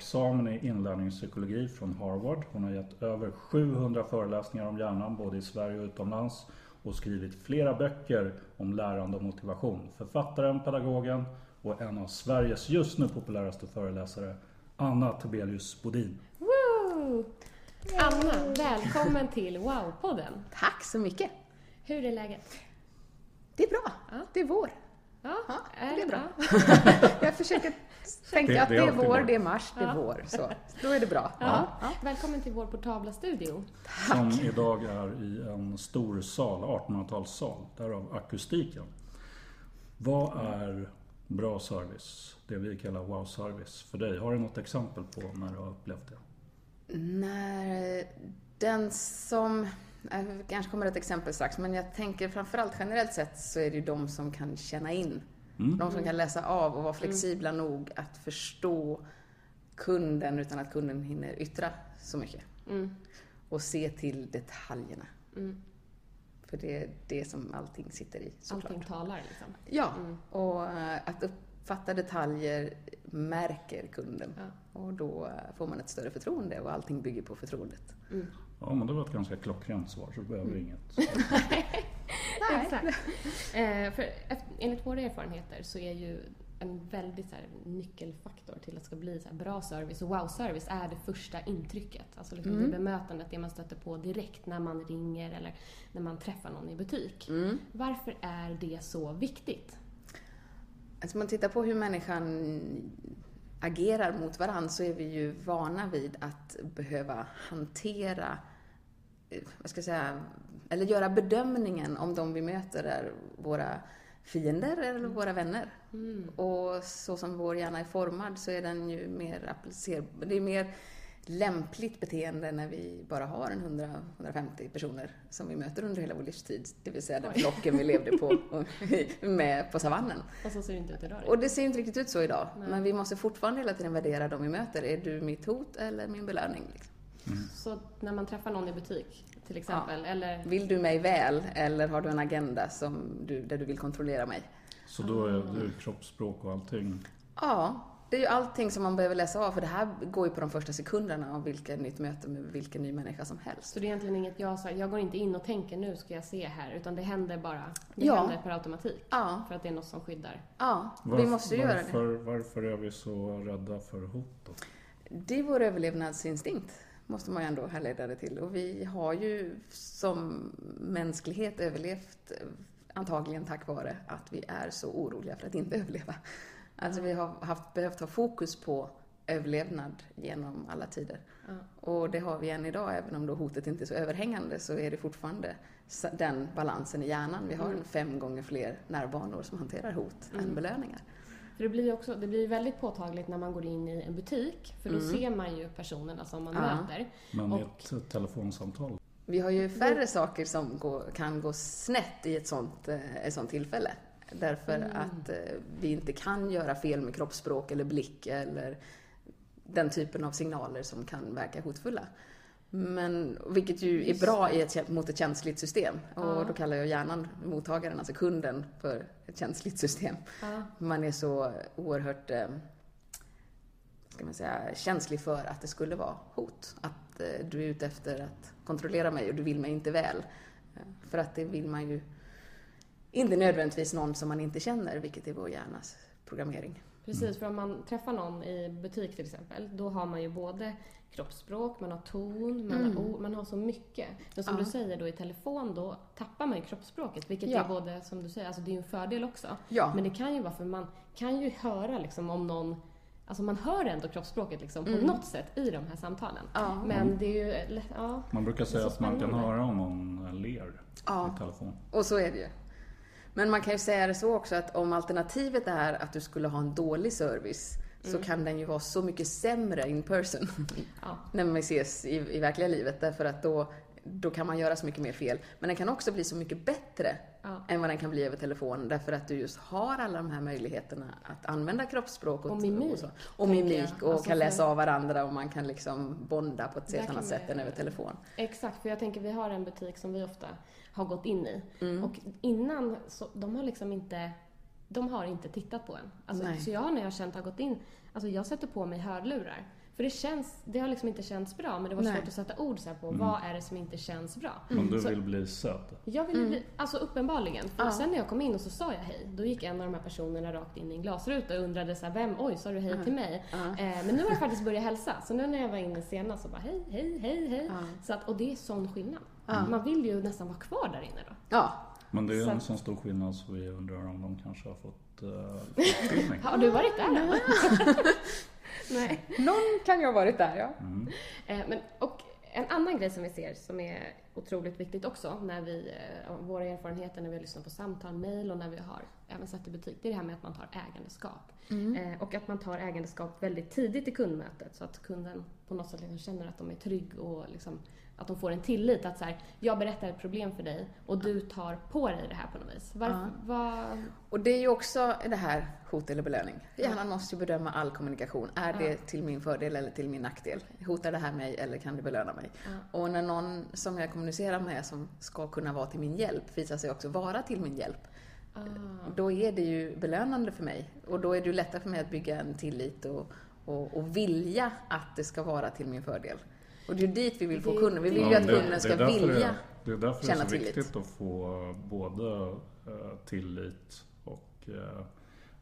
Examen i inlärningspsykologi från Harvard. Hon har gett över 700 föreläsningar om hjärnan både i Sverige och utomlands och skrivit flera böcker om lärande och motivation. Författaren, pedagogen och en av Sveriges just nu populäraste föreläsare, Anna Tobelius Bodin. Woo! Anna, välkommen till Wow-podden. Tack så mycket. Hur är läget? Det är bra. Ja. Det är vår. Ja, Ja, är det är bra. bra? Jag försöker tänka Det- att det är vår, det är mars, det är Ja. vår. Så då är det bra. Ja. Ja. Välkommen till vår portabla studio. Som idag är i en stor sal, 1800-talssal. Därav akustiken. Vad är bra service? Det vi kallar wow-service för dig. Har du något exempel på när du har upplevt det? När den som, jag kanske kommer ett exempel strax, men jag tänker framförallt generellt sett så är det ju de som kan känna in. De som kan läsa av och vara flexibla nog att förstå kunden utan att kunden hinner yttra så mycket. Mm. Och se till detaljerna. Mm. För det är det som allting sitter i såklart. Allting talar liksom. Ja, och eh, att uppfatta detaljer märker kunden. Ja. Och då eh, får man ett större förtroende och allting bygger på förtroendet. Ja, men det var ett ganska klockrent svar så du behöver Mm. inget. Exakt. Eh, för enligt våra erfarenheter så är ju en väldigt så här, nyckelfaktor till att det ska bli så här, bra service och wow-service är det första intrycket. Alltså liksom det bemötandet, det man stöter på direkt när man ringer eller när man träffar någon i butik. Varför är det så viktigt? Alltså man tittar på hur människan agerar mot varandra så är vi ju vana vid att behöva hantera, eh, vad ska jag säga, eller göra bedömningen om de vi möter är våra fiender eller våra vänner. Och så som vår hjärna är formad så är den ju mer applicerbar. Det är mer lämpligt beteende när vi bara har en 100-150 personer som vi möter under hela vår livstid. Det vill säga den flocken vi levde på med på savannen. Och så ser det inte ut idag. Och det ser inte riktigt ut så idag. Men vi måste fortfarande hela tiden värdera de vi möter. Är du mitt hot eller min belöning? Liksom? Så när man träffar någon i butik till exempel, eller Vill du mig väl eller har du en agenda som du, där du vill kontrollera mig? Så då är det kroppsspråk och allting. Ja, det är ju allting som man behöver läsa av. För det här går ju på de första sekunderna av vilket nytt möte med vilken ny människa som helst. Så det är egentligen inget jag sa, jag går inte in och tänker nu ska jag se här, utan det händer bara. Det Ja. händer per automatik. Ja. För att det är något som skyddar. Ja, vi Varf- måste ju göra det. varför, Varför är vi så rädda för hot då? Det är vår överlevnadsinstinkt, måste man ju ändå härleda det till. Och vi har ju som mänsklighet överlevt antagligen tack vare att vi är så oroliga för att inte överleva. Alltså vi har haft, behövt ha fokus på överlevnad genom alla tider. Och det har vi än idag, även om då hotet inte är så överhängande så är det fortfarande den balansen i hjärnan. Vi har en fem gånger fler nervbanor som hanterar hot än belöningar. För det blir ju också, det blir väldigt påtagligt när man går in i en butik, för då ser man ju personerna som man Ja. möter. Men i Och- ett telefonsamtal? Vi har ju färre saker som går, kan gå snett i ett sånt, eh, ett sånt tillfälle. Därför att eh, vi inte kan göra fel med kroppsspråk eller blick eller den typen av signaler som kan verka hotfulla. Men, vilket ju är bra i ett, mot ett känsligt system. Och då kallar jag hjärnan, mottagaren, alltså kunden, för ett känsligt system. Man är så oerhört eh, ska man säga, känslig för att det skulle vara hot. Att eh, du är ute efter att kontrollera mig och du vill mig inte väl. Eh, För att det vill man ju inte nödvändigtvis någon som man inte känner, vilket är vår hjärnas programmering. Precis, för om man träffar någon i butik till exempel, då har man ju både kroppsspråk, man har ton, man, Mm. har, ord, man har så mycket. Men som Ja. du säger då i telefon, då tappar man ju kroppsspråket, vilket Ja. är både, som du säger, alltså det är ju en fördel också. Ja. Men det kan ju vara för man kan ju höra liksom om någon Alltså man hör ändå kroppsspråket liksom på något sätt i de här samtalen. Mm. Ja. Men det är ju, ja. Man brukar säga att man kan höra om någon ler Ja. i telefon. Och så är det ju. Men man kan ju säga det så också att om alternativet är att du skulle ha en dålig service så kan den ju vara så mycket sämre in person Ja. när man ses i, i verkliga livet därför att då, då kan man göra så mycket mer fel. Men den kan också bli så mycket bättre Ja. än vad den kan bli över telefon därför att du just har alla de här möjligheterna att använda kroppsspråk Och mimik, och, så. och mimik och Alltså kan läsa av varandra och man kan liksom bonda på ett helt annat sätt än över telefon. Exakt, för jag tänker vi har en butik som vi ofta har gått in i. Mm. Och innan, så, de har liksom inte, de har inte tittat på en. Alltså, Nej. så jag när jag känt har gått in, alltså jag sätter på mig hörlurar. För det känns, det har liksom inte känts bra, men det var Nej. svårt att sätta ord så här på vad är det som inte känns bra. Men du Så- vill bli sedd. Jag ville bli, alltså uppenbarligen. För Mm. Ja. sen när jag kom in och så sa jag hej, då gick en av de här personerna rakt in i en glasruta och undrade så här, vem, oj, sa du hej till mig? Eh, men nu har jag faktiskt börjat hälsa. Så nu när jag var inne senast så bara hej, hej, hej, hej. Så att, och det är sån skillnad. Man vill ju nästan vara kvar där inne då. Ja, Men det är Så- en sån stor skillnad så vi undrar om de kanske har fått uh, utbildning. Har du varit där då? Nej. någon kan ju ha varit där ja. Eh, men, och en annan grej som vi ser som är otroligt viktigt också när vi, eh, våra erfarenheter när vi har lyssnat på samtal, mejl och när vi har även sett i butik, det är det här med att man tar ägandeskap. Eh, och att man tar ägandeskap väldigt tidigt i kundmötet så att kunden på något sätt liksom känner att de är trygg och liksom, att de får en tillit att så här, jag berättar ett problem för dig och du tar på dig det här på något vis. Varför, vad, Och det är ju också det här hot eller belöning. Hjärnan måste ju bedöma all kommunikation. Är det till min fördel eller till min nackdel? Hotar det här mig eller kan det belöna mig? Och när någon som jag kommunicerar med som ska kunna vara till min hjälp visar sig också vara till min hjälp. Då är det ju belönande för mig. Och då är det ju lättare för mig att bygga en tillit och, och, och vilja att det ska vara till min fördel. Och det är dit vi vill få kunden. Vi vill ju att kunden ska det är därför vilja. Det, är därför det är känna så tillit. viktigt att få både eh, tillit och eh,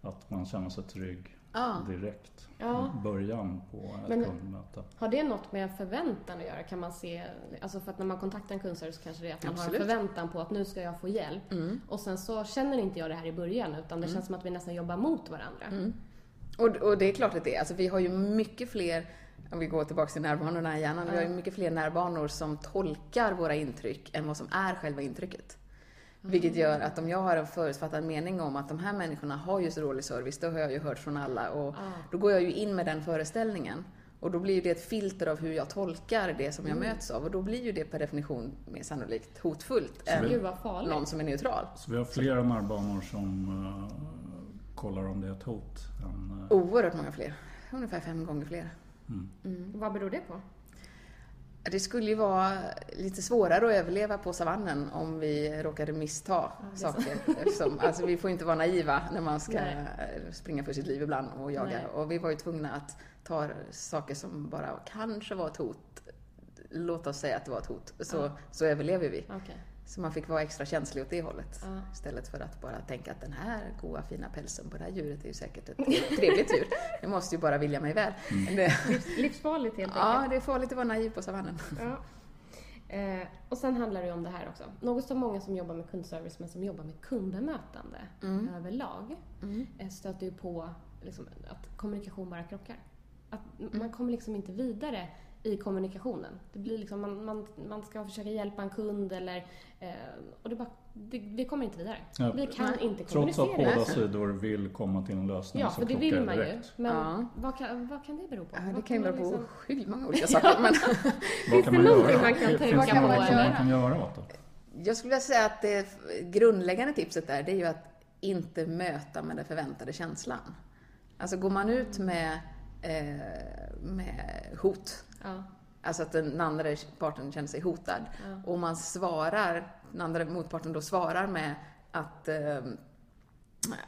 att man känner sig trygg Ja. direkt Ja. i början på ett Men- kundmöte. Har det något med förväntan att göra? Kan man se, alltså för att när man kontaktar en kundservice så kanske det är att man Absolut. har en förväntan på att nu ska jag få hjälp. Och sen så känner inte jag det här i början utan det känns som att vi nästan jobbar mot varandra. Och, och det är klart att det är. Alltså, vi har ju mycket fler, om vi går tillbaka till närbanorna i hjärnan, vi har ju mycket fler närbanor som tolkar våra intryck än vad som är själva intrycket. Vilket gör att om jag har en förutfattad mening om att de här människorna har ju så dålig service, det har jag ju hört från alla och då går jag ju in med den föreställningen. Och då blir ju det ett filter av hur jag tolkar det som jag möts av och då blir ju det per definition mer sannolikt hotfullt än vad farligt. någon som är neutral. Så vi har flera närbanor som eh, kollar om det är ett hot. Än, eh, Oerhört många fler. Ungefär fem gånger fler. Vad beror det på? Det skulle ju vara lite svårare att överleva på savannen om vi råkade missta saker. Eftersom, alltså vi får inte vara naiva när man ska Nej. springa för sitt liv ibland och jaga. Nej. Och vi var ju tvungna att ta saker som bara kanske var ett hot. Låt oss säga att det var ett hot. Så, så överlever vi. Okej. Så man fick vara extra känslig åt det hållet. Ja. Istället för att bara tänka att den här goa fina pälsen på det här djuret är ju säkert ett trevligt djur. Det måste ju bara vilja mig väl. Det, Livsfarligt helt ja, enkelt. det är farligt att vara naiv på savannen. Ja. Eh, och sen handlar det om det här också. Något som många som jobbar med kundservice men som jobbar med kundbemötande överlag eh, stöter ju på liksom, att kommunikation bara krockar. Att man kommer liksom inte vidare i kommunikationen. Det blir liksom, man, man, man ska försöka hjälpa en kund eller... Eh, och det bara, det, vi kommer inte vidare. Ja, vi kan nej. inte Trots att kommunicera. båda sidor vill komma till en lösning Ja, så för det vill man ju. direkt. Men Ja. vad, kan, vad kan det bero på? Ja, det Vad kan ju bero på liksom- sjukt många olika saker. Men Vad kan det man någonting göra? man kan Finns tänka det Vad kan något man som göra? man kan göra åt det? jag skulle vilja säga att det grundläggande tipset där, det är ju att inte möta med den förväntade känslan. Alltså går man ut med, med hot, Ja. alltså att den andra parten känner sig hotad, och man svarar, den andra motparten då svarar med att eh,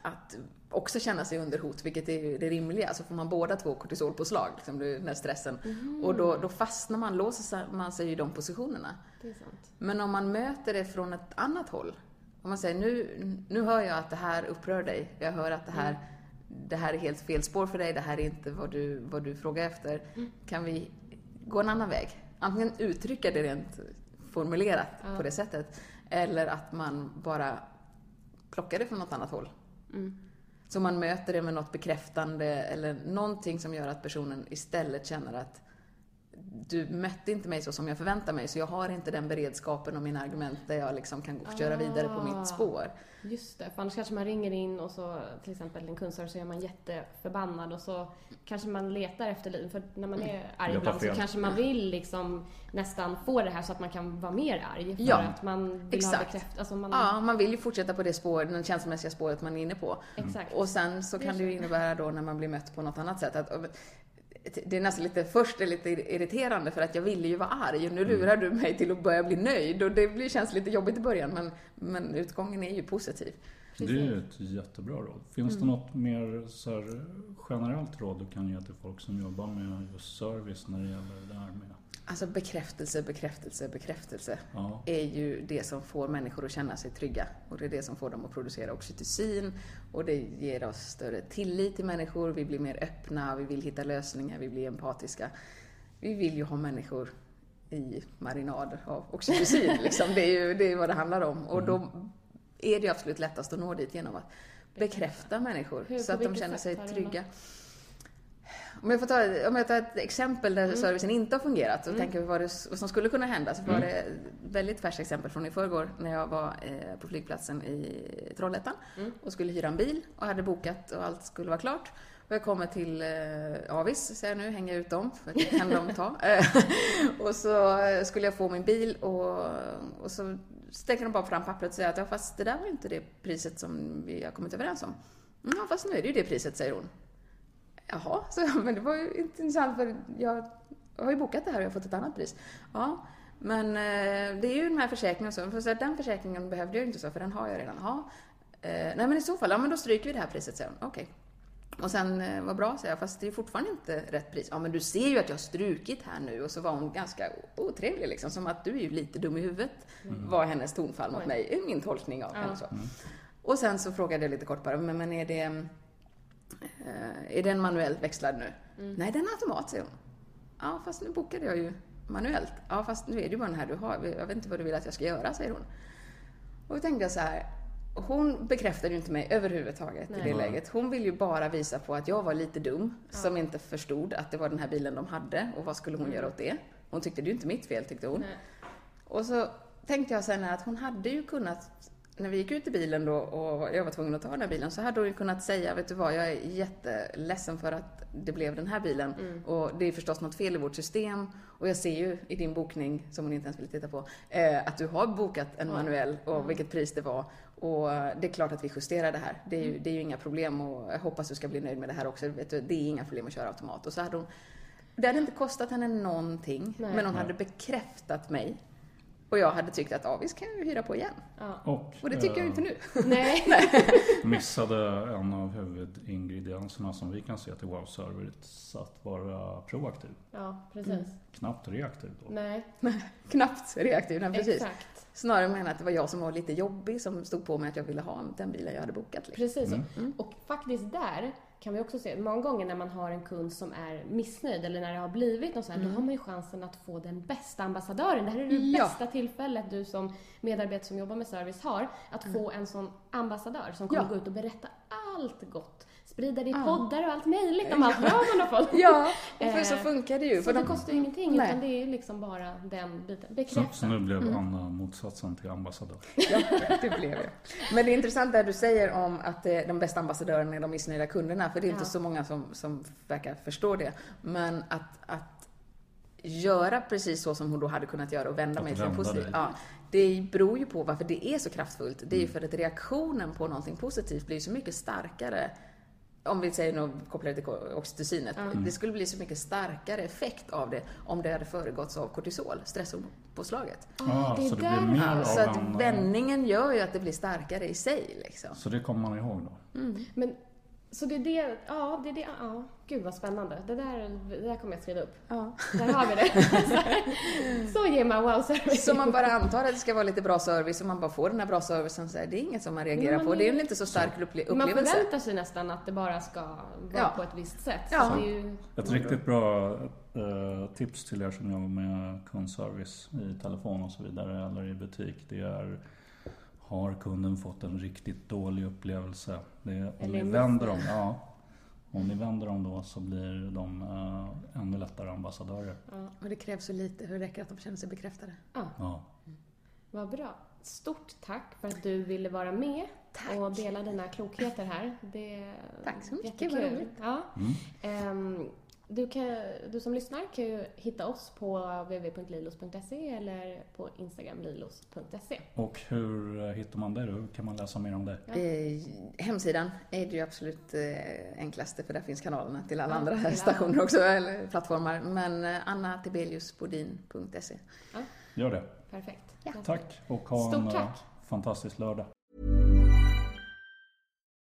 att också känna sig under hot, vilket är det rimliga. Så får man båda två kortisolpåslag, liksom, den här stressen. Mm. Och då, då fastnar man, låser man sig i de positionerna. Men om man möter det från ett annat håll. Om man säger nu, nu hör jag att det här upprör dig. Jag hör att det här, det här är helt fel spår för dig. Det här är inte vad du, vad du frågar efter. Kan vi gå en annan väg? Antingen uttrycka det rent formulerat på det sättet. Eller att man bara plockar det från något annat håll. Så man möter det med något bekräftande eller någonting som gör att personen istället känner att du mötte inte mig så som jag förväntar mig, så jag har inte den beredskapen och mina argument där jag liksom kan gå- köra vidare på Ah. mitt spår. Just det, för annars kanske man ringer in och så till exempel en kundservice så är man jätteförbannad och så kanske man letar efter lite, för när man är arg Letar ibland så kanske man vill liksom nästan få det här så att man kan vara mer arg. För Ja, att man vill exakt. ha bekräftelse. Alltså man, Ja, man vill ju fortsätta på det spår, det känslomässiga spåret man är inne på. Exakt. Och sen så kan det ju innebära då när man blir mött på något annat sätt att det är nästan lite, först är lite irriterande för att jag ville ju vara arg och nu lurar du mig till att börja bli nöjd och det blir, känns lite jobbigt i början men, men utgången är ju positiv. Det är ett jättebra råd. Finns det något mer så här, generellt råd du kan ge till folk som jobbar med just service när det gäller det här med... Alltså bekräftelse, bekräftelse, bekräftelse Ja. är ju det som får människor att känna sig trygga. Och det är det som får dem att producera oxytocin och det ger oss större tillit till människor, vi blir mer öppna, vi vill hitta lösningar, vi blir empatiska. Vi vill ju ha människor i marinad av oxytocin, liksom. det, är ju, det är vad det handlar om. Och då är det absolut lättast att nå dit genom att bekräfta människor Hur, så att de känner sig trygga. Om jag, får ta, om jag tar ett exempel Mm. där servicen inte har fungerat och tänker vad, det, vad som skulle kunna hända så var Mm. det ett väldigt färskt exempel från i förrgår när jag var eh, på flygplatsen i Trollhättan Mm. och skulle hyra en bil och hade bokat och allt skulle vara klart. Och jag kommer till eh, Avis, säger jag nu, hänger ut dem, för det kan de ta. Och så skulle jag få min bil och, och så sträcker de bara fram pappret och säger att ja, fast det där var inte det priset som vi har kommit överens om. "Mm, Ja, fast nu är det ju det priset, säger hon. Jaha, så, men det var ju intressant för jag har ju bokat det här och jag har fått ett annat pris. Ja, men eh, det är ju den här försäkringen och så. För så här, den försäkringen behövde jag ju inte så, för den har jag redan. Ja. Eh, nej men i så fall, ja men då stryker vi det här priset, säger hon. Okej. Och sen, eh, vad bra, säger jag, fast det är fortfarande inte rätt pris. Ja men du ser ju att jag har strukit här nu. Och så var hon ganska otrevlig liksom, som att du är ju lite dum i huvudet. Var hennes tonfall mot mig, min tolkning av Ja. henne. Så. Och sen så frågade jag lite kort bara, men, men är det är den manuellt växlad nu? Nej, den är automat, säger hon. Ja, fast nu bokade jag ju manuellt. Ja, fast nu är det ju bara den här du har. Jag vet inte vad du vill att jag ska göra, säger hon. Och då tänkte jag så här. Hon bekräftade ju inte mig överhuvudtaget i det Nej. läget. Hon ville ju bara visa på att jag var lite dum, som inte förstod att det var den här bilen de hade och vad skulle hon göra åt det? Hon tyckte det är ju inte mitt fel, tyckte hon. Nej. Och så tänkte jag sen att hon hade ju kunnat, när vi gick ut i bilen då och jag var tvungen att ta den här bilen, så hade hon ju kunnat säga, vet du vad, jag är jätteledsen för att det blev den här bilen. Och det är förstås något fel i vårt system. Och jag ser ju i din bokning, som hon inte ens ville titta på, eh, att du har bokat en manuell och vilket pris det var. Och det är klart att vi justerar det här. Det är ju, det är ju inga problem och jag hoppas du ska bli nöjd med det här också. Vet du, det är inga problem att köra automat. Och så hade hon, det hade inte kostat henne någonting, Nej. men hon hade bekräftat mig. Och jag hade tyckt att, ja visst kan jag ju hyra på igen. Och, Och det tycker jag eh, inte nu. Nej. missade en av huvudingredienserna som vi kan se till Wow Service att vara proaktiv. Ja, precis. Knappt reaktiv då. Nej, Knappt reaktiv, nej, precis. exakt. Snarare menar jag att det var jag som var lite jobbig som stod på mig att jag ville ha den bilen jag hade bokat. Liksom. Precis så. Och faktiskt där kan vi också se, många gånger när man har en kund som är missnöjd eller när det har blivit något så här, då har man ju chansen att få den bästa ambassadören. Det här är det Ja. bästa tillfället du som medarbetare som jobbar med service har, att få en sån ambassadör som kommer Ja. gå ut och berätta allt gott. Sprida det i poddar och allt möjligt om allt bra man har fått. Ja, och för så Eh, funkar det ju. Så För det de, kostar ju ingenting Nej. utan det är ju liksom bara den biten. Så, Bekräfta. så nu blev Anna motsatsen till ambassadör. ja, det blev jag. Men det är intressant det du säger om att eh, de bästa ambassadörerna är de missnöjda kunderna. För det är inte Ja. så många som, som verkar förstå det. Men att, att göra precis så som hon då hade kunnat göra och vända Att mig till en positiv. Ja, det beror ju på varför det är så kraftfullt. Det är ju för att reaktionen på någonting positivt blir så mycket starkare om vi säger något kopplat till oxytocinet, det skulle bli så mycket starkare effekt av det om det hade föregåtts av kortisol, stresshormonpåslaget. Ja, det är så det blir mer av så att eh, vändningen gör ju att det blir starkare i sig liksom. Så det kommer man ihåg då. Men, så det är det, ja, det är det, ja, gud vad spännande. Det där, det där kommer jag skriva upp. Ja. Där har vi det. så ger man wow-service. Så man bara antar att det ska vara lite bra service och man bara får den här bra servicen så det är inget som man reagerar man på. Det är ju inte så stark upple- Man upplevelse. förväntar sig nästan att det bara ska vara Ja. på ett visst sätt. Ja. Så det är ju, Ett riktigt bra eh, tips till er som jobbar med kundservice i telefon och så vidare eller i butik. Det är har kunden fått en riktigt dålig upplevelse? Det om ni vänder dem, ja, om ni vänder dem då så blir de eh, ännu lättare ambassadörer. Och det krävs så lite, hur det räcker att de känner sig bekräftade. Ja. vad bra. Stort tack för att du ville vara med och dela dina klokheter här. Det Tack så mycket, jättekul. vad roligt. Ja. Ehm, du, kan, du som lyssnar kan ju hitta oss på www.lilos.se eller på Instagram lilos.se. Och hur eh, hittar man då? Hur kan man läsa mer om dig? Eh, hemsidan är det ju absolut eh, enklaste för där finns kanalerna till alla Ja, andra till alla stationer också, eller plattformar. Men eh, annatibeliusbodin.se. Gör det. Perfekt. Tack och ha Stort en eh, tack. fantastisk lördag.